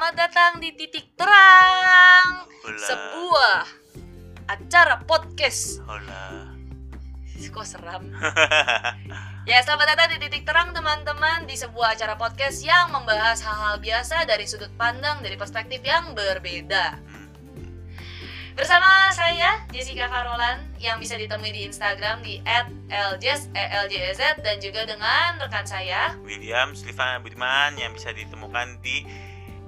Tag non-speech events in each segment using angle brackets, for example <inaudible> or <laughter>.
selamat datang di Titik Terang Hola. Sebuah acara podcast Hola. Kok seram? <laughs> ya selamat datang di Titik Terang teman-teman Di sebuah acara podcast yang membahas hal-hal biasa Dari sudut pandang, dari perspektif yang berbeda Hmm. Bersama saya Jessica Carolan yang bisa ditemui di Instagram di @ljes eljz dan juga dengan rekan saya William Silvana Budiman yang bisa ditemukan di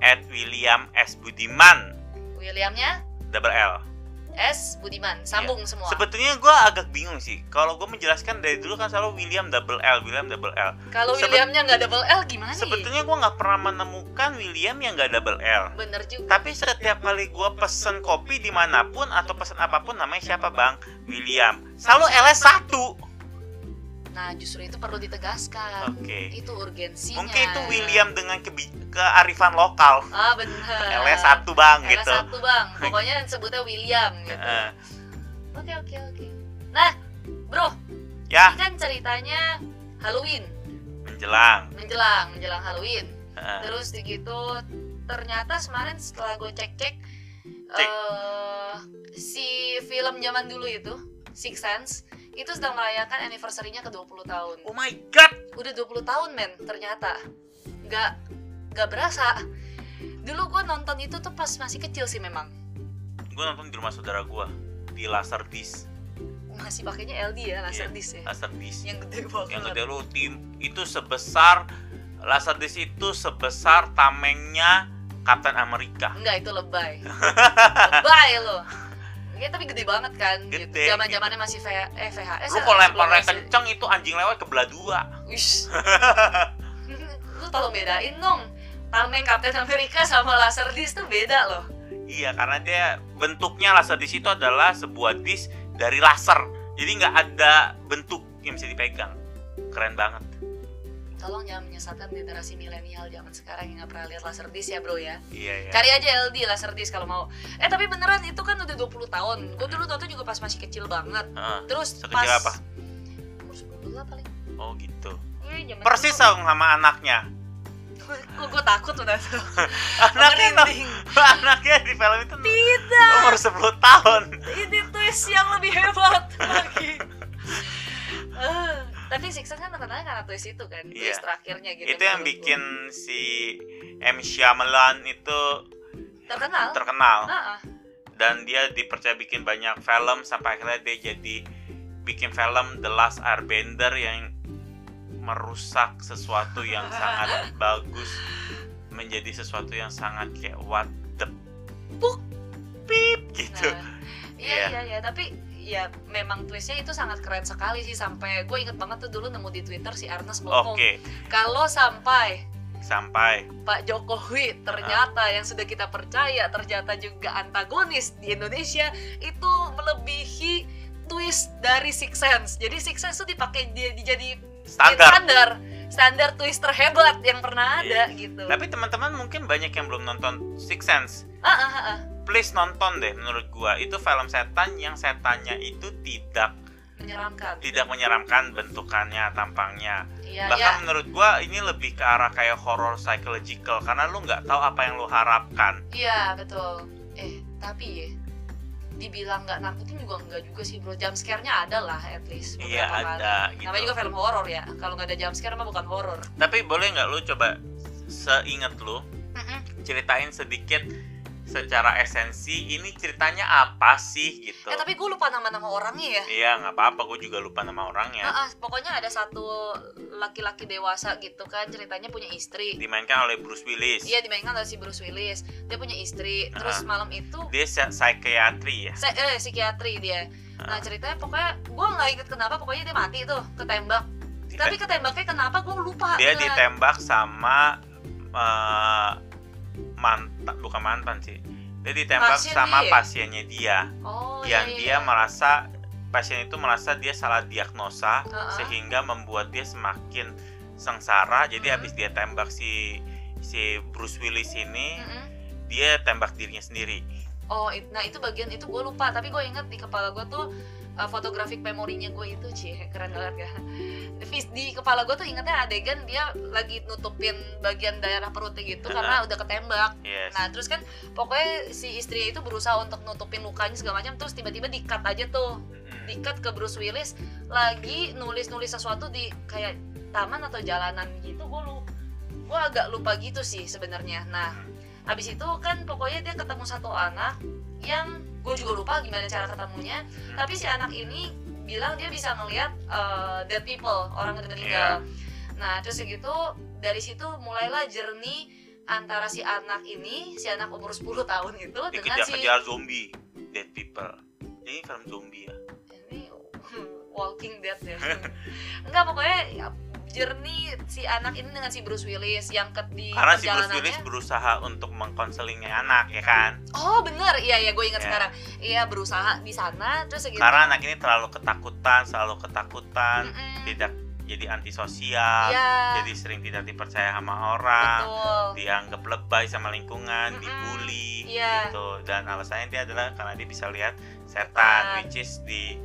at William S Budiman Williamnya double L. S Budiman sambung semua. Sebetulnya gue agak bingung sih. Kalau gue menjelaskan dari dulu kan selalu William double L, William double L. Kalau sebet- Williamnya nggak double L gimana? Sebetulnya gue nggak pernah menemukan William yang nggak double L. bener juga. Tapi setiap kali gue pesen kopi di mana pun atau pesen apa pun namanya siapa bang? William. Selalu L satu. Nah justru itu perlu ditegaskan. Oke. Itu urgensinya. Mungkin itu William dengan kebi- kearifan lokal. Ah bener. L satu bang L gitu. satu bang. <laughs> Pokoknya sebutnya William gitu. Oke oke oke. Nah bro, ya ini kan ceritanya Halloween menjelang. menjelang menjelang Halloween. Heeh. Terus gitu ternyata kemarin setelah gue cek-cek Cek. eh, si film zaman dulu itu Six Sense itu sedang merayakan anniversary-nya ke 20 tahun. Oh my god. Udah 20 tahun men ternyata. Nggak nggak berasa. Dulu gue nonton itu tuh pas masih kecil sih memang. Gue nonton di rumah saudara gue di laser disc, Masih pakainya LD ya, laser Iya, disc ya. laser disc. Yang gede banget. Yang gede lu tim itu sebesar laser disc itu sebesar tamengnya Kapten Amerika. Enggak, itu lebay. <laughs> lebay lo. Ya, tapi gede banget kan. gitu. Gede, Zaman-zamannya masih V eh, VHS. Lu kalau lemparnya kenceng itu anjing lewat ke belah dua. Wish. <laughs> lu tolong bedain dong. Tameng Captain America sama laser disc tuh beda loh. Iya, karena dia bentuknya laser disc itu adalah sebuah disc dari laser. Jadi nggak ada bentuk yang bisa dipegang. Keren banget. Tolong jangan menyesatkan generasi milenial zaman sekarang yang nggak pernah lihat laser disc ya bro ya. Iya, iya. Cari aja LD laser disc kalau mau. Eh tapi beneran itu kan udah 20 tahun. Gue dulu nonton juga pas masih kecil banget. Heeh. Terus Sekecil pas apa? Umur 10 lah paling. Oh gitu. Eh, zaman Persis dong sama anaknya. <laughs> Kok gue takut udah. <laughs> Anaknya <laughs> anaknya di film itu Tidak. umur 10 tahun. Ini twist yang lebih hebat lagi. Eh, tapi Six Sense kan terkenalnya karena twist itu kan, Iya. twist terakhirnya gitu. itu yang menurut bikin si M Shyamalan itu terkenal. terkenal Heeh. dan dia dipercaya bikin banyak film sampai akhirnya dia jadi bikin film The Last Airbender yang merusak sesuatu yang <laughs> sangat bagus menjadi sesuatu yang sangat kayak what the Puk. pip gitu Nah, iya Iya. iya iya, tapi ya memang twistnya itu sangat keren sekali sih sampai gue inget banget tuh dulu nemu di Twitter si Ernest oke ngomong kalau sampai sampai Pak Jokowi ternyata yang sudah kita percaya ternyata juga antagonis di Indonesia itu melebihi twist dari Six Sense. Jadi Six Sense itu dipakai dia jadi standar standar standar twist terhebat yang pernah ada gitu. tapi teman-teman mungkin banyak yang belum nonton Six Sense Ah, ah, ah, ah. Please nonton deh menurut gua itu film setan yang setannya itu tidak menyeramkan. tidak menyeramkan bentukannya tampangnya Iya, bahkan iya. menurut gua ini lebih ke arah kayak horror psychological karena lu nggak tahu apa yang lu harapkan Iya, betul. Eh, tapi ya dibilang nggak nakutin juga enggak juga sih bro jump scare-nya ada lah at least iya kali. ada gitu namanya juga film horor ya kalau nggak ada jump scare mah bukan horor tapi boleh nggak lu coba seinget lu Mm-mm. ceritain sedikit secara esensi ini ceritanya apa sih gitu. Eh tapi gue lupa nama-nama orangnya ya. Iya nggak apa-apa gue juga lupa nama orangnya. Ah, ah, pokoknya ada satu laki-laki dewasa gitu kan ceritanya punya istri. Dimainkan oleh Bruce Willis. Iya dimainkan oleh si Bruce Willis. Dia punya istri. Terus Ah. malam itu dia psi- psikiatri ya? Saya eh, psikiatri dia. Nah Ah. ceritanya pokoknya gue nggak inget kenapa pokoknya dia mati tuh ketembak. Tapi ketembaknya kenapa gue lupa dia beneran. ditembak sama eh, mantan bukan mantan sih dia ditembak Pasien sama dia? pasiennya dia oh, yang iya, iya, dia iya. merasa pasien itu merasa dia salah diagnosa Ha-ha. sehingga membuat dia semakin sengsara jadi Mhm. habis dia tembak si si Bruce Willis ini Mm-mm. dia tembak dirinya sendiri Oh, it- nah itu bagian itu gue lupa, tapi gue inget di kepala gue tuh uh, photographic memorinya gue itu cie keren banget ya. Vis- di kepala gue tuh ingetnya adegan dia lagi nutupin bagian daerah perutnya gitu karena udah ketembak. Yes. Nah terus kan pokoknya si istri itu berusaha untuk nutupin lukanya segala macam terus tiba-tiba di-cut aja tuh. Mm-mm. di-cut ke Bruce Willis lagi nulis-nulis sesuatu di kayak taman atau jalanan gitu gue lu gue agak lupa gitu sih sebenarnya. Nah habis itu kan pokoknya dia ketemu satu anak yang gue juga lupa gimana cara ketemunya. Hmm. tapi si anak ini bilang dia bisa ngelihat uh, dead people orang yang meninggal nah terus gitu dari situ mulailah jernih antara si anak ini si anak umur 10 tahun itu dengan si dikejar-kejar zombie dead people. Ini film zombie ya? Ini <laughs> Walking Dead ya. Enggak pokoknya ya, jernih si anak ini dengan si Bruce Willis yang ke di karena si Bruce Willis berusaha untuk mengkonselingnya anak ya kan oh bener iya iya gue ingat Ya. sekarang iya berusaha di sana terus segitu karena anak ini terlalu ketakutan selalu ketakutan Mm-mm. tidak jadi antisosial Iya, jadi sering tidak dipercaya sama orang betul dianggap lebay sama lingkungan Mm-mm. dibully Iya. gitu dan alasannya dia adalah karena dia bisa lihat Setan. setan which is di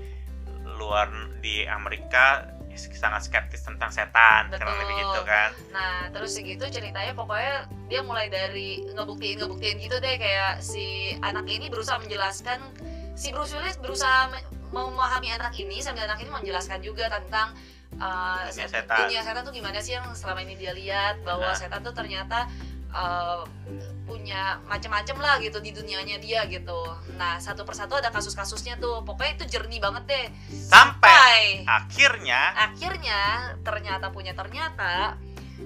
luar di Amerika sangat skeptis tentang setan kurang Betul. lebih gitu kan Nah terus segitu ceritanya pokoknya dia mulai dari ngebuktiin ngebuktiin gitu deh kayak si anak ini berusaha menjelaskan si Bruce Willis berusaha me- memahami anak ini sambil anak ini menjelaskan juga tentang uh, Dunia set- setan. dunia setan tuh gimana sih yang selama ini dia lihat bahwa Nah. setan tuh ternyata uh, punya macam-macam lah gitu di dunianya dia gitu. Nah satu persatu ada kasus-kasusnya tuh pokoknya itu jernih banget deh. sampai akhirnya akhirnya ternyata punya ternyata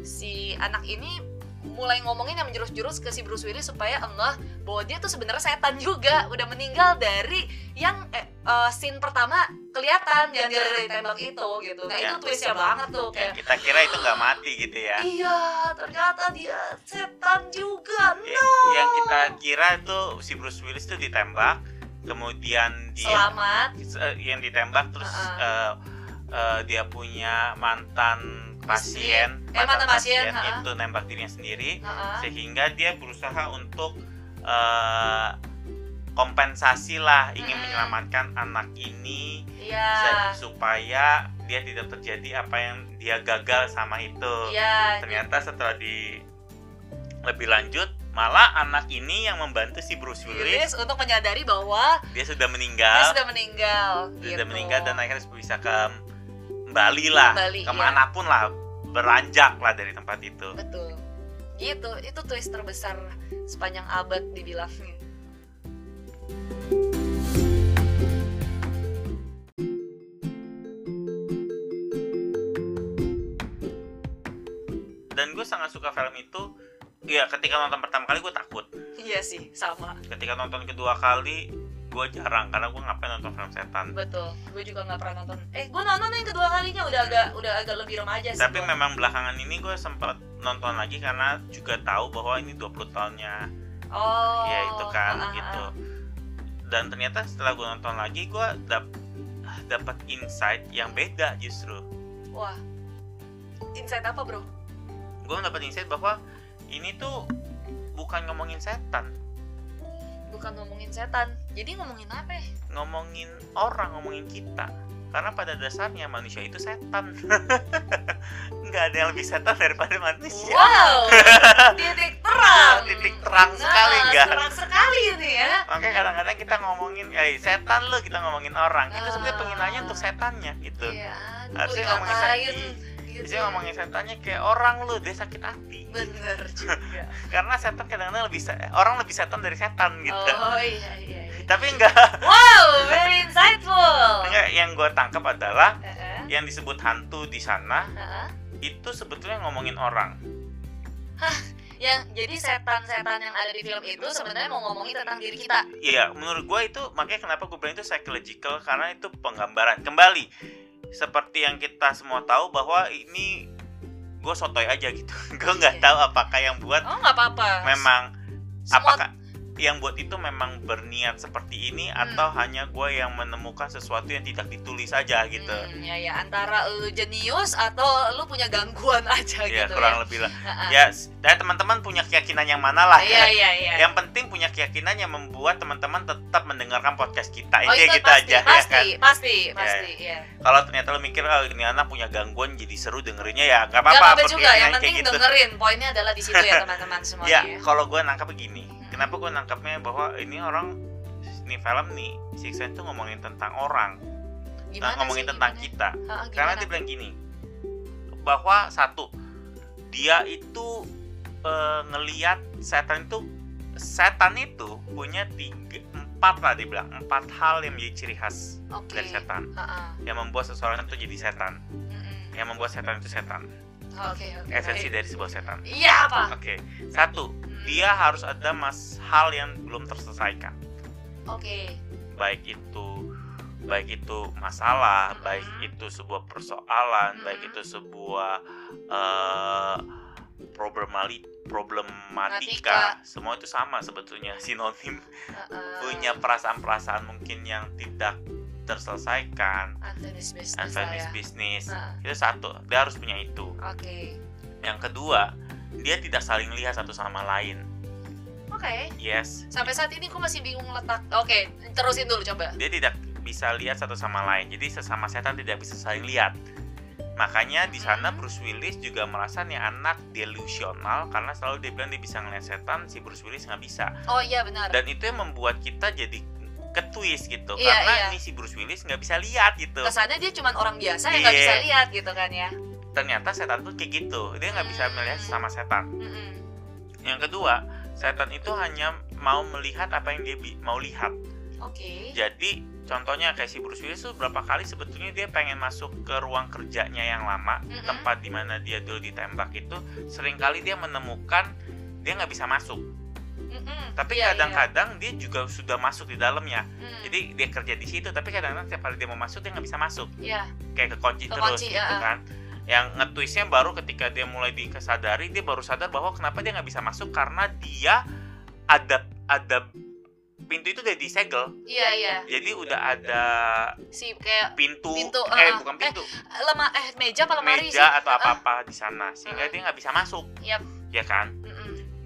si anak ini mulai ngomongin yang menjurus-jurus ke si Bruce Willis supaya Allah bahwa dia tuh sebenarnya setan juga. Udah meninggal dari yang eh, eh, scene pertama kelihatan yang dia dari tembak itu gitu. Nah Ya. itu twistnya banget tuh yang kayak kita kira itu nggak mati gitu ya. Iya ternyata dia setan juga. Ya, no. Yang kita kira itu si Bruce Willis tuh ditembak kemudian dia selamat. yang ditembak terus Uh-uh. eh, eh, dia punya mantan pasien Eh, mantan pasien, uh-uh. itu nembak dirinya sendiri Heeh. sehingga dia berusaha untuk eh, kompensasi lah ingin Mm. menyelamatkan anak ini iya se- supaya dia tidak terjadi apa yang dia gagal sama itu iya ternyata setelah di lebih lanjut malah anak ini yang membantu si Bruce Willis Willis untuk menyadari bahwa dia sudah dia meninggal sudah meninggal dia sudah gitu. meninggal dan akhirnya bisa kembali lah Kembali, ke mana pun lah beranjak lah dari tempat itu. Betul. Gitu itu twist terbesar sepanjang abad dibilangnya dan gue sangat suka film itu ya ketika nonton pertama kali gue takut. Iya sih sama. Ketika nonton kedua kali gue jarang karena gue ngapain nonton film setan. Betul gue juga nggak pernah nonton. Eh gue nonton yang kedua kalinya udah agak udah agak lebih remaja sih tapi gua. memang belakangan ini gue sempat nonton lagi karena juga tahu bahwa ini 20 tahunnya. Oh ya itu kan ah, ah, gitu. Ah. dan ternyata setelah gue nonton lagi gue dap dapat insight yang beda justru. Wah insight apa bro? Gue dapat insight bahwa ini tuh bukan ngomongin setan bukan ngomongin setan jadi ngomongin apa ya? ngomongin orang ngomongin kita karena pada dasarnya manusia itu setan <laughs> nggak ada yang lebih setan daripada manusia wow <laughs> titik terang Titik terang sekali, nah, nggak? terang sekali ini ya makanya kadang-kadang kita ngomongin eh setan lo kita ngomongin orang itu sebenarnya Ah. penghinanya untuk setannya gitu iya Harusnya ngomongin setan. Gitu Biasanya ngomongin setannya kayak orang lo dia sakit hati. Bener <laughs> juga. Karena setan kadang-kadang lebih orang lebih setan dari setan gitu. Oh iya iya, iya. tapi enggak. Wow very insightful. Enggak yang gue tangkap adalah Heeh, yang disebut hantu di sana heeh. itu sebetulnya ngomongin orang. Yang jadi setan-setan yang ada di film itu sebenarnya mau ngomongin tentang diri kita. Iya, menurut gue itu makanya kenapa gue bilang itu psychological karena itu penggambaran. Kembali seperti yang kita semua tahu bahwa ini gue sotoy aja gitu. <laughs> gue nggak Iya. tahu apakah yang buat oh nggak apa-apa memang Semua- apakah yang buat itu memang berniat seperti ini atau hanya gue yang menemukan sesuatu yang tidak ditulis aja gitu Hmm, ya ya antara lu jenius atau lu punya gangguan <laughs> aja ya gitu kurang ya. lebih lah ya dan teman-teman punya keyakinan yang mana lah Iya ya. iya iya. yang penting punya keyakinan yang membuat teman-teman tetap mendengarkan podcast kita Oh itu gitu pasti, aja ya pasti, kan pasti, pasti, ya. kalau ternyata lo mikir oh ini anak punya gangguan jadi seru dengerinnya ya nggak Gak apa-apa juga, yang penting gitu. dengerin. Poinnya adalah di situ ya teman-teman <laughs> semuanya. ya ya. kalau gue nangkap begini kenapa gue nangkapnya bahwa ini orang ini film nih Six Sense tuh ngomongin tentang orang Gimana ngomongin sih, tentang gimana? kita Ha-ha, karena dia bilang gini bahwa satu dia itu eh, ngeliat setan itu setan itu punya tiga empat lah dia bilang empat hal yang menjadi ciri khas Oke. dari setan Ha-ha. yang membuat seseorang itu jadi setan Mm-mm. yang membuat setan itu setan Oke, oke. esensi dari sebuah setan Iya apa? oke satu Hmm. Dia harus ada mas hal yang belum terselesaikan Oke. baik itu baik itu masalah Mhm. baik itu sebuah persoalan Mhm. baik itu sebuah eh problemali problematika semua itu sama sebetulnya <laughs> sinonim Ha-ha. punya perasaan-perasaan mungkin yang tidak terselesaikan unfinished business lah unfinished ya. business Ha. itu satu dia harus punya itu Oke. yang kedua dia tidak saling lihat satu sama lain Oke. yes Sampai saat ini aku masih bingung letak. Oke, terusin dulu coba. dia tidak bisa lihat satu sama lain jadi sesama setan tidak bisa saling lihat makanya di sana Hmm. Bruce Willis juga merasa nih anak delusional karena selalu dia bilang dia bisa ngeliat setan si Bruce Willis nggak bisa Oh iya benar. dan itu yang membuat kita jadi ketwist gitu Iya, karena iya. ini si Bruce Willis nggak bisa lihat gitu Kesannya dia cuma orang biasa yang nggak Iya. bisa lihat gitu kan ya. Ternyata setan tuh kayak gitu dia nggak bisa Hmm. melihat sama setan Mm-mm. yang kedua setan itu hanya mau melihat apa yang dia bi- mau lihat Oke. Jadi contohnya kayak si Bruce Willis tuh berapa kali sebetulnya dia pengen masuk ke ruang kerjanya yang lama, Mm-mm. tempat di mana dia dulu ditembak itu, sering kali dia menemukan dia nggak bisa masuk. Mm-mm. Tapi Iya, kadang-kadang dia juga sudah masuk di dalamnya. iya. Mm. Jadi dia kerja di situ, tapi kadang-kadang setiap kali dia mau masuk dia nggak bisa masuk, Iya. kayak kekunci Kekunci, terus gitu ya. kan. Yang ngetwistnya baru ketika dia mulai dikesadari, dia baru sadar bahwa kenapa dia nggak bisa masuk karena dia ada ada pintu itu udah disegel, Iya iya. jadi udah ada Si kayak pintu, Pintu, eh bukan pintu lemah eh meja apa lemari sih? meja atau apa apa di sana sehingga Uh-uh. dia nggak bisa masuk Yap. ya kan Mm-mm.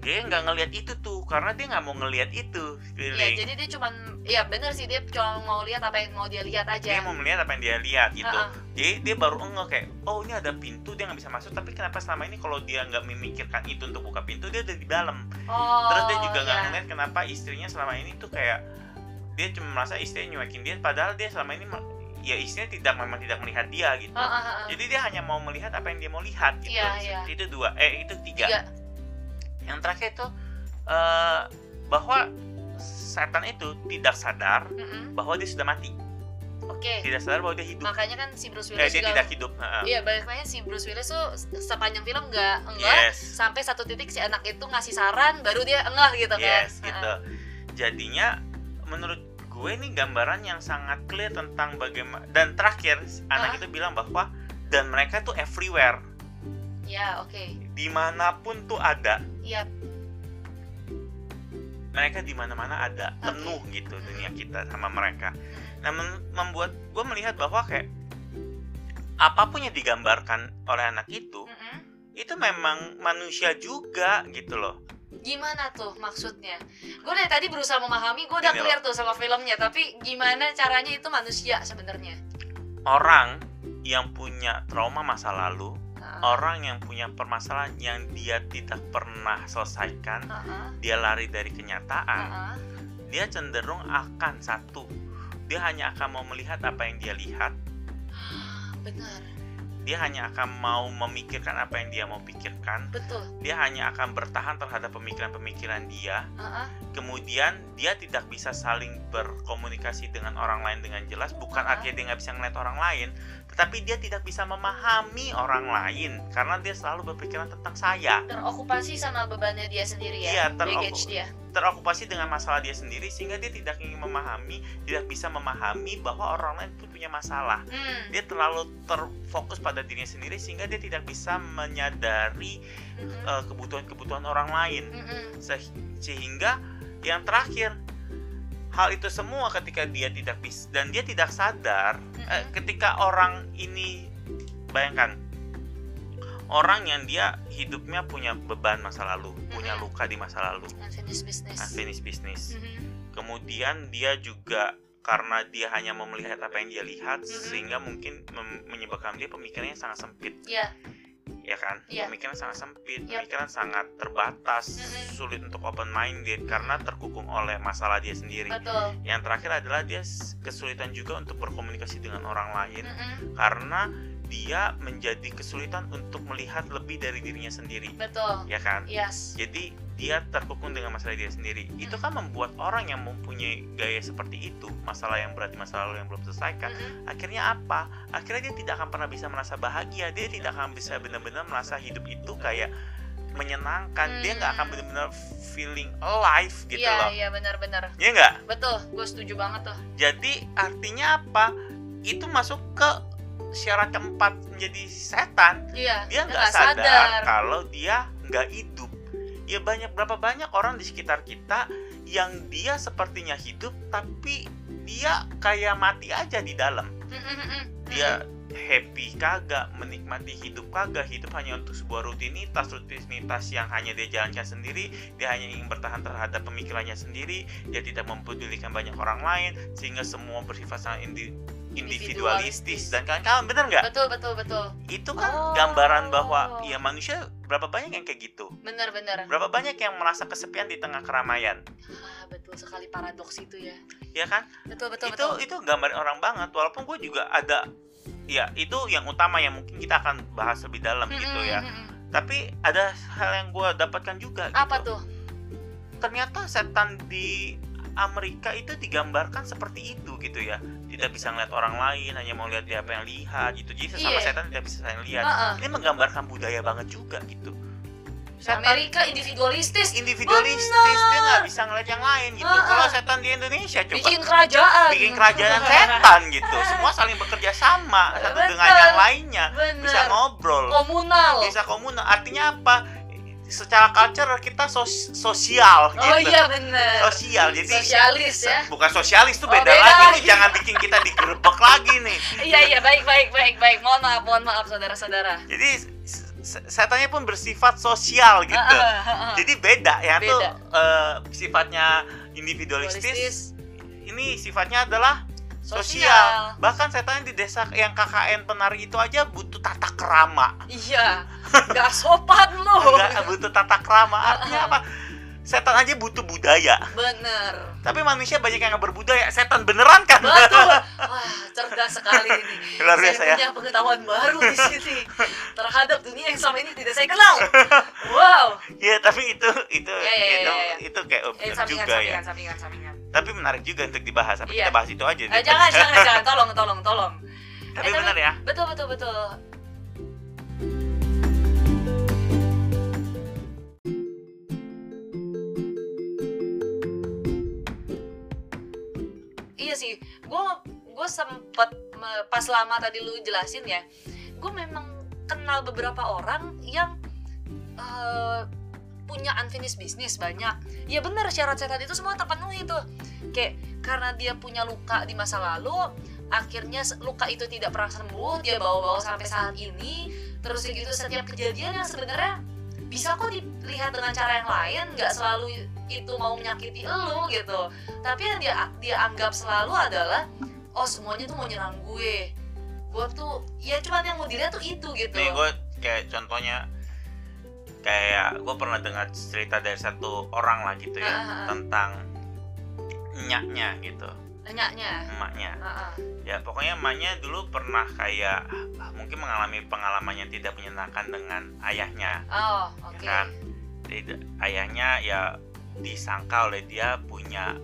Dia nggak ngelihat itu tuh karena dia nggak mau ngelihat itu Iya, jadi dia cuman iya bener sih dia cuma mau lihat apa yang mau dia lihat dia aja. mau melihat apa yang dia lihat gitu Uh-uh. jadi dia baru ngeh kayak oh ini ada pintu dia nggak bisa masuk tapi kenapa selama ini kalau dia nggak memikirkan itu untuk buka pintu dia udah di dalam Oh. terus dia juga nggak iya. ngeliat kenapa istrinya selama ini tuh kayak dia cuma merasa istrinya nyuekin dia padahal dia selama ini ya istrinya tidak memang tidak melihat dia gitu ah, ah. jadi dia hanya mau melihat apa yang dia mau lihat gitu Iya, iya. itu dua eh itu tiga, Tiga. Yang terakhir itu eh, bahwa setan itu tidak sadar Mm-mm. bahwa dia sudah mati Oke. tidak sadar bahwa dia hidup Makanya kan si Bruce eh, Willis dia juga tidak hidup. Iya, baliknya si Bruce Willis tuh sepanjang film nggak enggak yes sampai satu titik si anak itu ngasih saran baru dia enggah gitu kan. yes gitu jadinya menurut gue ini gambaran yang sangat clear tentang bagaimana dan terakhir anak Ah. itu bilang bahwa dan mereka tuh everywhere Ya, oke. di mana pun tuh ada Iya, mereka di mana-mana ada Oke. penuh gitu dunia kita sama mereka nah mem- membuat gue melihat bahwa kayak apa pun yang digambarkan oleh anak itu Mm-mm. itu memang manusia juga gitu loh Gimana tuh maksudnya? Gue dari tadi berusaha memahami, gue udah Gini clear tuh sama filmnya, tapi gimana caranya itu manusia sebenarnya? orang yang punya trauma masa lalu orang yang punya permasalahan yang dia tidak pernah selesaikan ah, dia lari dari kenyataan dia cenderung akan satu. Dia hanya akan mau melihat apa yang dia lihat. Benar, dia hanya akan mau memikirkan apa yang dia mau pikirkan betul. dia hanya akan bertahan terhadap pemikiran-pemikiran dia ah. kemudian dia tidak bisa saling berkomunikasi dengan orang lain dengan jelas bukan Ah. artinya dia nggak bisa ngeliat orang lain tetapi dia tidak bisa memahami orang lain karena dia selalu berpikiran tentang saya Terokupasi sama bebannya dia sendiri ya, Iya, teroku- baggage dia. Terokupasi dengan masalah dia sendiri sehingga dia tidak ingin memahami tidak bisa memahami bahwa orang lain pun punya masalah Hmm. dia terlalu terfokus pada dirinya sendiri sehingga dia tidak bisa menyadari Mm-mm. eh, kebutuhan-kebutuhan orang lain. Se- sehingga yang terakhir hal itu semua ketika dia tidak bisa dan dia tidak sadar eh, Mm-mm. ketika orang ini bayangkan orang yang dia hidupnya punya beban masa lalu punya Mm-mm. luka di masa lalu unfinished business unfinished business Mhm. kemudian dia juga karena dia hanya melihat apa yang dia lihat Mhm. sehingga mungkin menyebabkan dia pemikirannya sangat sempit Iya, ya kan Iya. pemikiran sangat sempit Yap. pemikiran sangat terbatas Mhm. sulit untuk open minded karena terkukung oleh masalah dia sendiri betul. yang terakhir adalah dia kesulitan juga untuk berkomunikasi dengan orang lain Mhm. karena dia menjadi kesulitan untuk melihat lebih dari dirinya sendiri Betul. ya kan Yes. jadi dia terkukung dengan masalah dia sendiri itu kan membuat orang yang mempunyai gaya seperti itu masalah yang berat di masa lalu yang belum selesaikan Mhm. akhirnya apa akhirnya dia tidak akan pernah bisa merasa bahagia dia tidak akan bisa benar-benar merasa hidup itu kayak menyenangkan dia nggak akan Hmm. benar-benar feeling alive gitu Iya, loh iya benar-benar. ya nggak Betul, gue setuju banget tuh. jadi artinya apa itu masuk ke syarat keempat menjadi setan Iya. dia nggak nggak sadar, kalau dia nggak hidup. Ya banyak berapa banyak orang di sekitar kita yang dia sepertinya hidup tapi dia kayak mati aja di dalam. Dia happy kagak menikmati hidup kagak. Hidup hanya untuk sebuah rutinitas rutinitas yang hanya dia jalankan sendiri. Dia hanya ingin bertahan terhadap pemikirannya sendiri. Dia tidak mempedulikan banyak orang lain sehingga semua bersifat sangat individualistis Individualistis. dan kawan-kawan bener nggak Betul, betul, betul. itu kan Oh. gambaran bahwa ya manusia berapa banyak yang kayak gitu Benar-benar. berapa banyak yang merasa kesepian di tengah keramaian Ah, betul sekali paradoks itu ya. ya kan Betul, betul, itu betul. itu gambar orang banget walaupun gue juga ada ya itu yang utama yang mungkin kita akan bahas lebih dalam gitu ya Mhm, mhm. tapi ada hal yang gue dapatkan juga gitu. Apa tuh? ternyata setan di Amerika itu digambarkan seperti itu gitu ya tidak bisa ngeliat orang lain hanya mau lihat dia apa yang lihat gitu. Jadi sesama Iya. setan tidak bisa saling lihat. Heeh. ini menggambarkan budaya banget juga gitu. Setan Amerika individualistis. Individualistis Benar. dia nggak bisa ngeliat yang lain gitu. Heeh. kalau setan di Indonesia coba. Bikin kerajaan. Bikin kerajaan setan gitu. Semua saling bekerja sama. Satu Betul. dengan yang lainnya. Bisa Bener. ngobrol. Komunal. Bisa komunal. Artinya apa secara culture kita sos- sosial gitu. oh iya bener. Sosial jadi sosialis ya. bukan sosialis tuh Oh, beda, beda lagi nih lagi. jangan bikin kita digerebek lagi nih. <laughs> Iya iya baik baik baik baik. Mohon maaf mohon maaf saudara-saudara. Jadi setannya pun bersifat sosial gitu. Heeh, heeh. jadi beda ya tuh Beda. eh, sifatnya individualistis. Individualistis, ini sifatnya adalah sosial. sosial Bahkan setan di desa yang KKN penari itu aja butuh tata kerama. iya nggak sopan lu Enggak butuh tata kerama. Artinya apa? <laughs> Setan aja butuh budaya. bener Tapi manusia banyak yang berbudaya. Setan beneran kan? betul <laughs> wah cerdas sekali ini Luar biasa saya ya. punya pengetahuan baru di sini terhadap dunia yang selama ini tidak saya kenal wow Iya, tapi itu itu Ya, ya, ya, itu ya, ya. itu kayak eh, sampingan juga ya. sampingan sampingan sampingan Tapi menarik juga untuk dibahas. Apa Iya. kita bahas itu aja? eh, jangan jangan <laughs> jangan tolong tolong tolong Tapi Eh, benar ya. betul betul betul iya sih gue gue sempet pas lama tadi lu jelasin ya gue memang kenal beberapa orang yang eh, punya unfinished business banyak. Ya benar syarat setan itu semua terpenuhi tuh. Kayak karena dia punya luka di masa lalu akhirnya luka itu tidak pernah sembuh dia bawa-bawa sampai saat ini. terus gitu setiap kejadian yang sebenarnya bisa kok dilihat dengan cara yang lain nggak selalu itu mau menyakiti elu gitu. Tapi yang dia dia anggap selalu adalah oh semuanya tuh mau nyerang gue. Gue tuh ya cuman yang mau dilihat tuh itu gitu. Nih gue kayak contohnya kayak gue pernah dengar cerita dari satu orang lah gitu ya ah, ah. tentang nyaknya gitu. Nanyanya emaknya. Ah, ah. Ya pokoknya emaknya dulu pernah kayak mungkin mengalami pengalaman yang tidak menyenangkan dengan ayahnya. Oh ya oke. kan? Tidak- ayahnya ya disangka oleh dia punya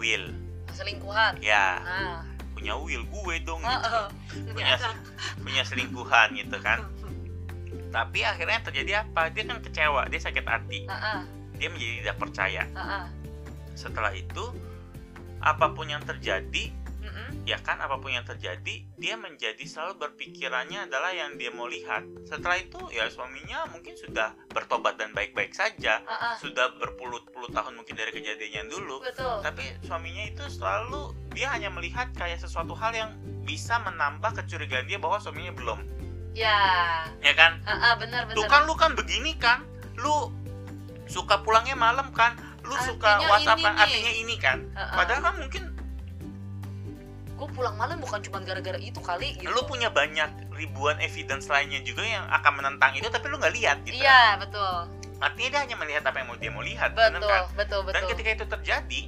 will. Selingkuhan. Ya. Nah punya will gue dong Ah, gitu. ah. punya punya selingkuhan gitu kan. <laughs> Tapi akhirnya terjadi apa? Dia kan kecewa dia sakit hati. Ah, ah. dia menjadi tidak percaya. Ah, ah. setelah itu apa pun yang terjadi Mm-mm. ya kan apa pun yang terjadi dia menjadi selalu berpikirannya adalah yang dia mau lihat. Setelah itu ya suaminya mungkin sudah bertobat dan baik-baik saja. Ah, sudah berpuluh-puluh tahun mungkin dari kejadian yang dulu. Betul. Tapi suaminya itu selalu dia hanya melihat kayak sesuatu hal yang bisa menambah kecurigaan dia bahwa suaminya belum. Ya. Ya kan? Ah, benar benar. Tuh kan lu kan begini kan? Lu suka pulangnya malam kan? Lu suka Artinya whatsappan ini nih. artinya ini kan? Ah. padahal kan mungkin gue pulang malam bukan cuma gara-gara itu kali gitu. Lu punya banyak ribuan evidence lainnya juga yang akan menentang itu tapi lu nggak lihat gitu. Iya betul. Artinya dia hanya melihat apa yang mau dia mau lihat betul kan? betul dan betul. ketika itu terjadi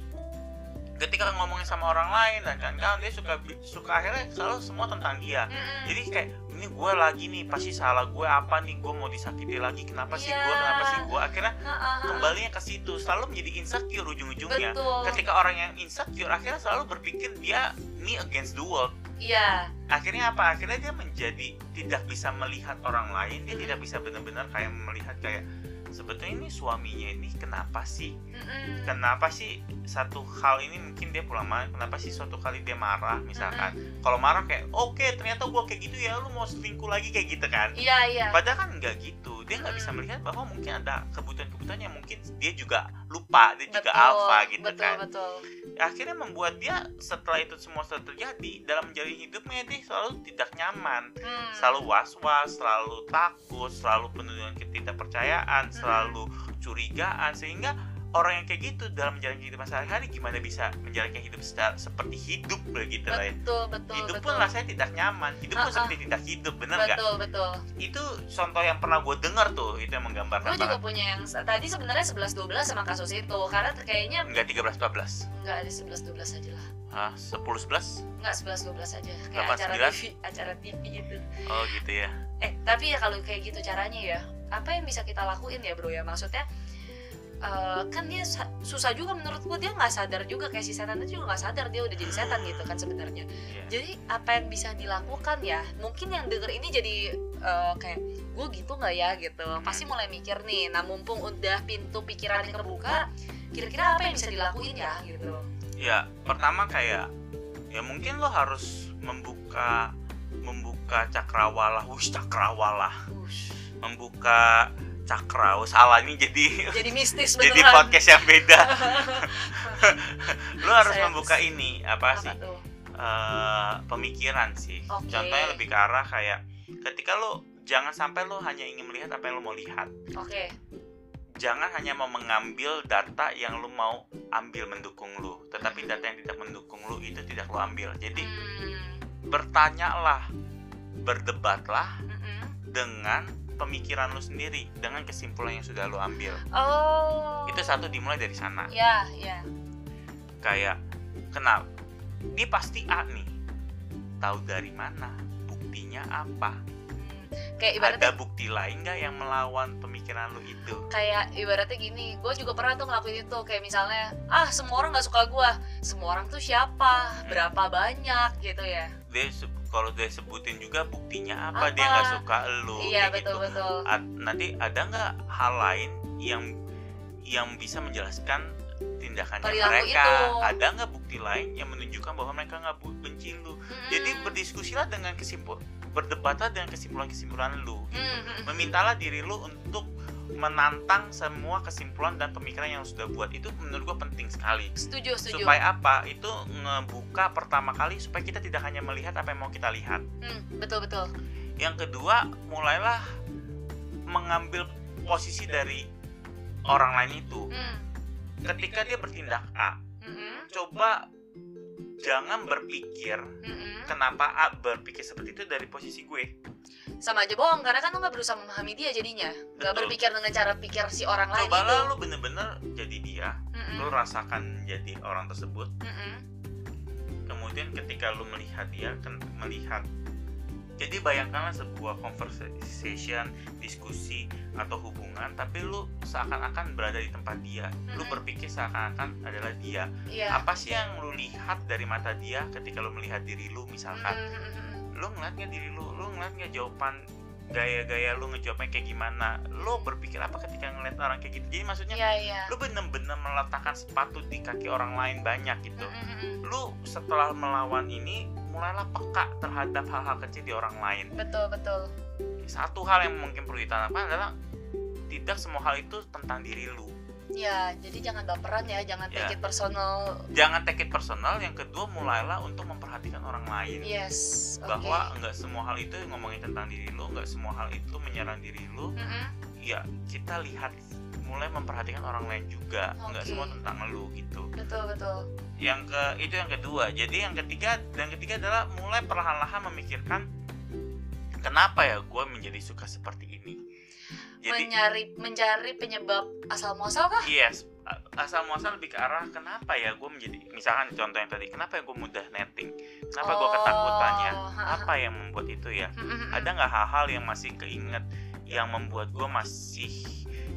ketika ngomongin sama orang lain dan kan dia suka suka akhirnya selalu semua tentang dia Mm-mm. jadi kayak ini gue lagi nih pasti salah gue apa nih gue mau disakiti lagi kenapa sih gue Iya. kenapa sih gue akhirnya ah. kembalinya ke situ selalu menjadi insecure ujung-ujungnya betul ketika orang yang insecure akhirnya selalu berpikir dia me against the world iya akhirnya apa akhirnya dia menjadi tidak bisa melihat orang lain dia Hmm. tidak bisa benar-benar kayak melihat kayak sebetulnya ini suaminya ini kenapa sih? Mm-mm. kenapa sih satu hal ini mungkin dia pulang malam kenapa sih suatu kali dia marah misalkan? Kalau marah kayak oke ternyata gua kayak gitu ya lu mau selingkuh lagi kayak gitu kan? Iya iya. Padahal kan nggak gitu. Dia nggak bisa melihat bahwa mungkin ada kebutuhan-kebutuhan yang mungkin dia juga lupa dia juga alfa gitu betul kan betul akhirnya membuat dia setelah itu semua sudah terjadi dalam menjalani hidupnya dia selalu tidak nyaman Hmm. selalu was-was selalu takut selalu penuh dengan ketidakpercayaan Hmm. selalu curigaan sehingga orang yang kayak gitu dalam menjalani kehidupan sehari-hari gimana bisa menjalankan hidup secara, seperti hidup begitu lah ya. Betul betul hidup betul. pun rasanya tidak nyaman hidup pun Ah, ah. seperti tidak hidup bener nggak? Betul betul. Itu contoh yang pernah gue dengar tuh itu yang menggambarkan gue juga banget. punya yang tadi sebenarnya 11 12 sama kasus itu karena kayaknya enggak 13 14 nggak ada 11 12 aja lah. Ah 10 11 nggak 11 12 aja. Kayak Delapan, acara sembilan? TV acara TV itu oh gitu ya. Eh tapi ya kalau kayak gitu caranya ya apa yang bisa kita lakuin ya bro ya? Maksudnya eh, kan dia sa- susah juga menurutku dia nggak sadar juga kayak si setan itu juga nggak sadar dia udah jadi setan gitu kan sebenarnya. Iya. jadi apa yang bisa dilakukan ya mungkin yang denger ini jadi eh, kayak gue gitu nggak ya? gitu. Pasti mulai mikir nih nah mumpung udah pintu pikirannya kebuka kira-kira apa yang bisa dilakuin ya? gitu. Ya pertama kayak ya mungkin lo harus membuka membuka cakrawala wush cakrawala Ush, membuka cakra oh, salah ini jadi <laughs> jadi mistis <laughs> jadi beneran. podcast yang beda. <laughs> Lo harus Saya- membuka ini apa sih? apa tuh? Eh, pemikiran sih. Oke. contohnya lebih ke arah kayak ketika lo jangan sampai lo hanya ingin melihat apa yang lo mau lihat. Oke. Jangan hanya mau mengambil data yang lo mau ambil mendukung lo tetapi data yang tidak mendukung lo itu tidak lo ambil. Jadi Hmm, bertanyalah berdebatlah mm-mm. dengan pemikiran lo sendiri dengan kesimpulan yang sudah lo ambil. Oh. Itu satu dimulai dari sana. Ya ya. Kayak kenal. Dia pasti A nih. Tahu dari mana buktinya apa kayak ibaratnya ada bukti lain nggak yang melawan pemikiran lu itu? Kayak ibaratnya gini gue juga pernah tuh ngelakuin itu. Kayak misalnya ah semua orang nggak suka gue semua orang tuh siapa? Berapa banyak? Gitu ya. Dia kalau dia sebutin juga buktinya apa, Apa? dia nggak suka lu iya betul gitu. betul. A- nanti ada nggak hal lain yang yang bisa menjelaskan tindakannya Perilaku mereka? itu. ada nggak bukti lain yang menunjukkan bahwa mereka nggak benci lu? Jadi Mm. berdiskusilah dengan kesimpul berdebatlah dengan kesimpulan-kesimpulan lu gitu. Mm, mm, mm. memintalah diri lu untuk menantang semua kesimpulan dan pemikiran yang sudah buat. Itu menurut gua penting sekali. Setuju setuju. Supaya apa? Itu ngebuka pertama kali supaya kita tidak hanya melihat apa yang mau kita lihat. Hmm, betul betul. Yang kedua mulailah mengambil posisi dari orang lain itu. Hmm, ketika dia bertindak A mm, mm, coba jangan berpikir mm, mm. kenapa A berpikir seperti itu dari posisi gue. Sama aja bohong karena kan lo nggak berusaha memahami dia jadinya. Nggak berpikir dengan cara pikir si orang lain itu cobalah lu bener-bener jadi dia Mm, lu mm, rasakan jadi orang tersebut. Mm, mm. kemudian ketika lu melihat dia kan melihat jadi bayangkanlah sebuah conversation diskusi atau hubungan tapi lu seakan-akan berada di tempat dia. Lu Mm-mm. berpikir seakan-akan adalah dia. Iya. Apa sih yang lu lihat dari mata dia ketika lu melihat diri lu misalkan? Mm, mm, mm. lu ngeliat nggak diri lu lu ngeliat nggak jawaban gaya-gaya lu ngejawabnya kayak gimana? Lu berpikir apa ketika ngeliat orang kayak gitu? Jadi maksudnya iya iya. lu bener-bener meletakkan sepatu di kaki orang lain banyak gitu. Mm, mm, mm. lu setelah melawan ini mulailah peka terhadap hal-hal kecil di orang lain? Betul betul. Satu hal yang mungkin perlu ditanamkan adalah tidak semua hal itu tentang diri lu. Ya jadi jangan baperan ya jangan Ya. take it personal. Jangan take it personal yang kedua mulailah untuk memperhatikan orang lain. Yes bahwa nggak semua hal itu ngomongin tentang diri lu nggak semua hal itu menyerang diri lu. Mm-mm. ya kita lihat mulai memperhatikan orang lain juga nggak Oke. semua tentang lu gitu. Betul betul. Yang ke itu yang kedua. Jadi yang ketiga dan ketiga adalah mulai perlahan-lahan memikirkan kenapa ya gue menjadi suka seperti ini? Jadi mencari mencari penyebab asal muasal kah? Yes asal muasal lebih ke arah kenapa ya gue menjadi misalkan contoh yang tadi kenapa ya gue mudah netting? Kenapa gue Oh, ketakutannya? ha, ha. apa yang membuat itu ya? Ada nggak hal-hal yang masih keinget yang membuat gue masih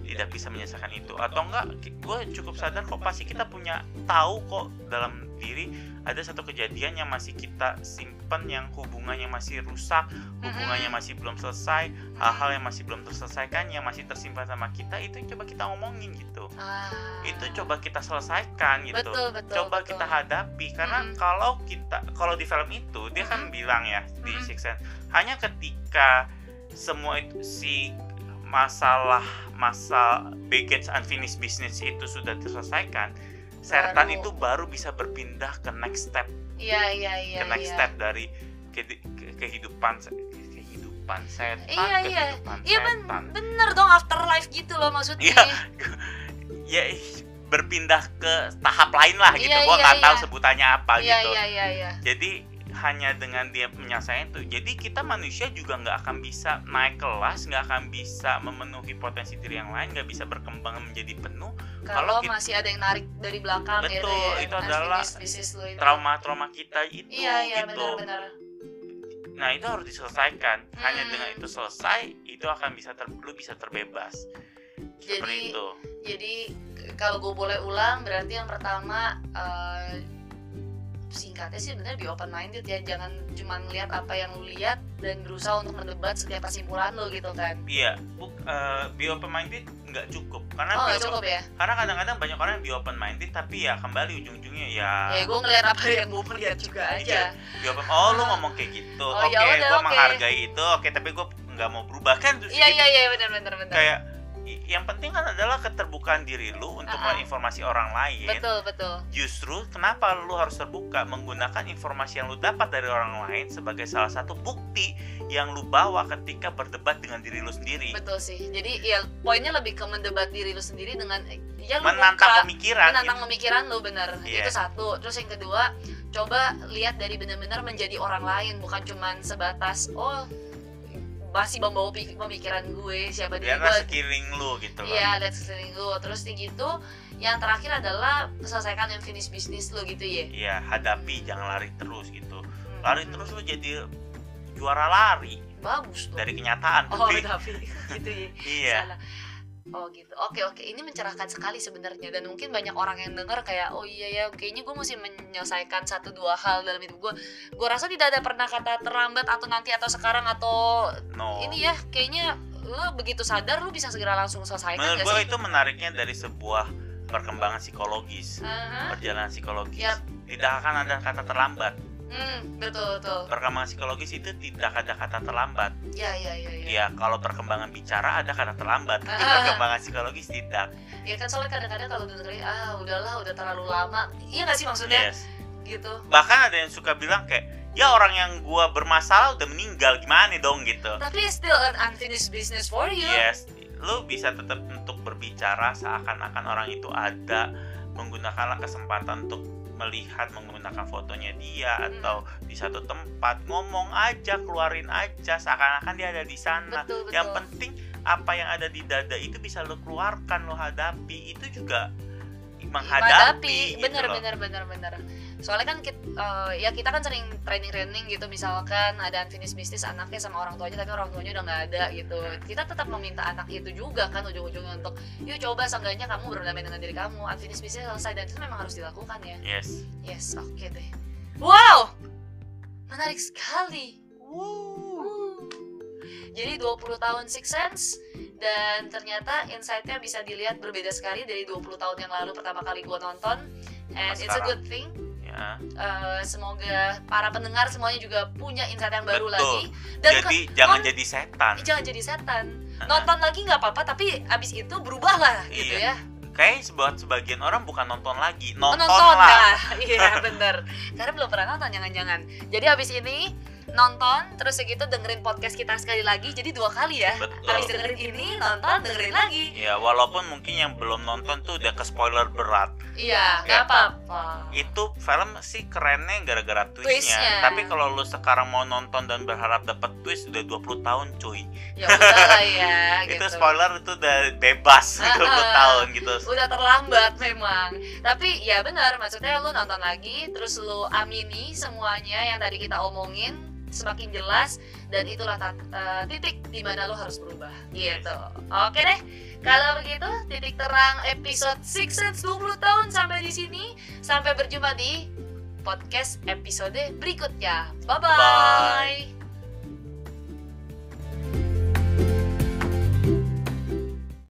tidak bisa menyelesaikan itu atau enggak gue cukup sadar kok pasti kita punya tahu kok dalam diri ada satu kejadian yang masih kita simpen yang hubungannya masih rusak hubungannya masih belum selesai hal-hal yang masih belum terselesaikan yang masih tersimpan sama kita itu yang coba kita ngomongin gitu Ah. itu coba kita selesaikan gitu betul betul coba betul. kita hadapi karena Mm. kalau kita kalau di film itu dia kan bilang ya di. Six Sense hanya ketika semua itu si masalah masa baggage unfinished business itu sudah terselesaikan setan Baru. itu baru bisa berpindah ke next step iya iya iya ke next iya. step dari ke- ke- kehidupan kehidupan setan Iya, iya. kehidupan Iya, ben- setan bener dong afterlife gitu loh maksudnya Iya. <laughs> ya berpindah ke tahap lain lah gitu Iya, gua iya, nggak tahu iya. sebutannya apa iya gitu iya iya iya jadi hanya dengan dia menyelesaikan itu. Jadi kita manusia juga nggak akan bisa naik kelas nggak akan bisa memenuhi potensi diri yang lain nggak bisa berkembang menjadi penuh kalau kita- masih ada yang narik dari belakang gitu Betul, ya itu adalah trauma-trauma kita itu iya iya gitu. benar-benar nah itu harus diselesaikan. Hanya Hmm. dengan itu selesai itu akan bisa ter, lu bisa terbebas. Seperti Jadi- itu. jadi kalau gue boleh ulang berarti yang pertama eh, singkatnya sih bener be open minded ya. Jangan cuma ngelihat apa yang lu lihat dan berusaha untuk mendebat setiap kesimpulan lo gitu kan. Iya bu, eh, be open minded nggak cukup. Karena oh open- cukup ya? karena kadang-kadang banyak orang yang be open minded tapi ya kembali ujung-ujungnya ya. Ya gue ngelihat apa yang gue lihat juga aja. Be open- oh lu ngomong kayak gitu. Oh, oke ya udah, gue oke. menghargai itu. Oke tapi gue nggak mau berubah. Kan iya iya iya benar benar benar kayak yang penting kan adalah keterbukaan diri lu untuk Ah, ah. menginformasi orang lain betul betul justru kenapa lu harus terbuka menggunakan informasi yang lu dapat dari orang lain sebagai salah satu bukti yang lu bawa ketika berdebat dengan diri lu sendiri betul sih jadi ya poinnya lebih ke mendebat diri lu sendiri dengan ya lu menantang buka- pemikiran menantang gitu. pemikiran lu bener Iya. itu satu terus yang kedua coba lihat dari benar-benar menjadi orang lain bukan cuman sebatas oh masih membawa pemikiran gue siapa diri biarlah gue sekeliling lu gitu loh Iya, lihat sekeliling lu. Terus kayak gitu, yang terakhir adalah selesaikan unfinished business lu gitu ya. Iya, hadapi jangan lari terus gitu Hmm. lari terus lu jadi juara lari bagus tuh. dari kenyataan Oh, tapi tapi <laughs> gitu ya. iya Salah. Oh gitu. Oke oke. Ini mencerahkan sekali sebenarnya dan mungkin banyak orang yang dengar kayak oh iya ya kayaknya gue mesti menyelesaikan satu dua hal dalam hidup gue. Gue rasa tidak ada pernah kata terlambat atau nanti atau sekarang atau no ini ya kayaknya lo begitu sadar lo bisa segera langsung selesaikan menurut gue itu menariknya dari sebuah perkembangan psikologis Aha. perjalanan psikologis Yap. tidak akan ada kata terlambat Hmm, betul betul. perkembangan psikologis itu tidak ada kata terlambat Ya ya ya ya. ya kalau perkembangan bicara ada kata terlambat tapi Ah. perkembangan psikologis tidak Ya kan soalnya kadang-kadang kalau dengerin ah udahlah udah terlalu lama. Iya gak sih maksudnya? yes Gitu. bahkan ada yang suka bilang kayak ya orang yang gua bermasalah udah meninggal gimana dong gitu Tapi still an unfinished business for you. yes lu bisa tetap untuk berbicara seakan-akan orang itu ada menggunakanlah kesempatan untuk melihat menggunakan fotonya dia Hmm. atau di satu tempat ngomong aja keluarin aja seakan-akan dia ada di sana Betul betul. yang penting apa yang ada di dada itu bisa lo keluarkan lo hadapi itu juga menghadapi gitu bener loh. bener bener bener soalnya kan kita, ya kita kan sering training training gitu misalkan ada unfinished business anaknya sama orang tuanya tapi orang tuanya udah nggak ada gitu. Kita tetap meminta anak itu juga kan ujung-ujungnya untuk yuk coba seenggaknya kamu berdamai dengan diri kamu unfinished business selesai. Dan itu memang harus dilakukan ya. Yes. Yes oke deh. Wow! Menarik sekali. Uh. Jadi 20 tahun Six Sense dan ternyata insight-nya bisa dilihat berbeda sekali dari 20 tahun yang lalu pertama kali gue nonton. And it's a good thing Eh, semoga para pendengar semuanya juga punya insight yang baru Betul. lagi. Dan jadi ke- jangan non- jadi setan. Jangan jadi setan. Nonton lagi nggak apa-apa tapi abis itu berubah lah gitu Iya. ya. Kayak buat sebagian orang bukan nonton lagi nonton, nonton. lah lah. <laughs> Iya bener. Karena belum pernah nonton jangan-jangan. Jadi abis ini nonton terus segitu dengerin podcast kita sekali lagi jadi dua kali ya betul abis dengerin ini nonton dengerin lagi ya walaupun mungkin yang belum nonton tuh udah ke spoiler berat iya Ya. nggak apa-apa itu film sih kerennya gara-gara twistnya. Twistnya. Tapi kalau lu sekarang mau nonton dan berharap dapat twist udah 20 tahun cuy. ya udah ya <laughs> gitu Itu spoiler itu udah bebas 20 Ah. tahun gitu. udah terlambat memang tapi ya benar maksudnya lu nonton lagi terus lu amini semuanya yang tadi kita omongin semakin jelas dan itulah eh, titik di mana lu harus berubah gitu. Oke deh kalau begitu titik terang episode Six Sense 20 tahun sampai di sini. Sampai berjumpa di podcast episode berikutnya. Bye bye, Bye.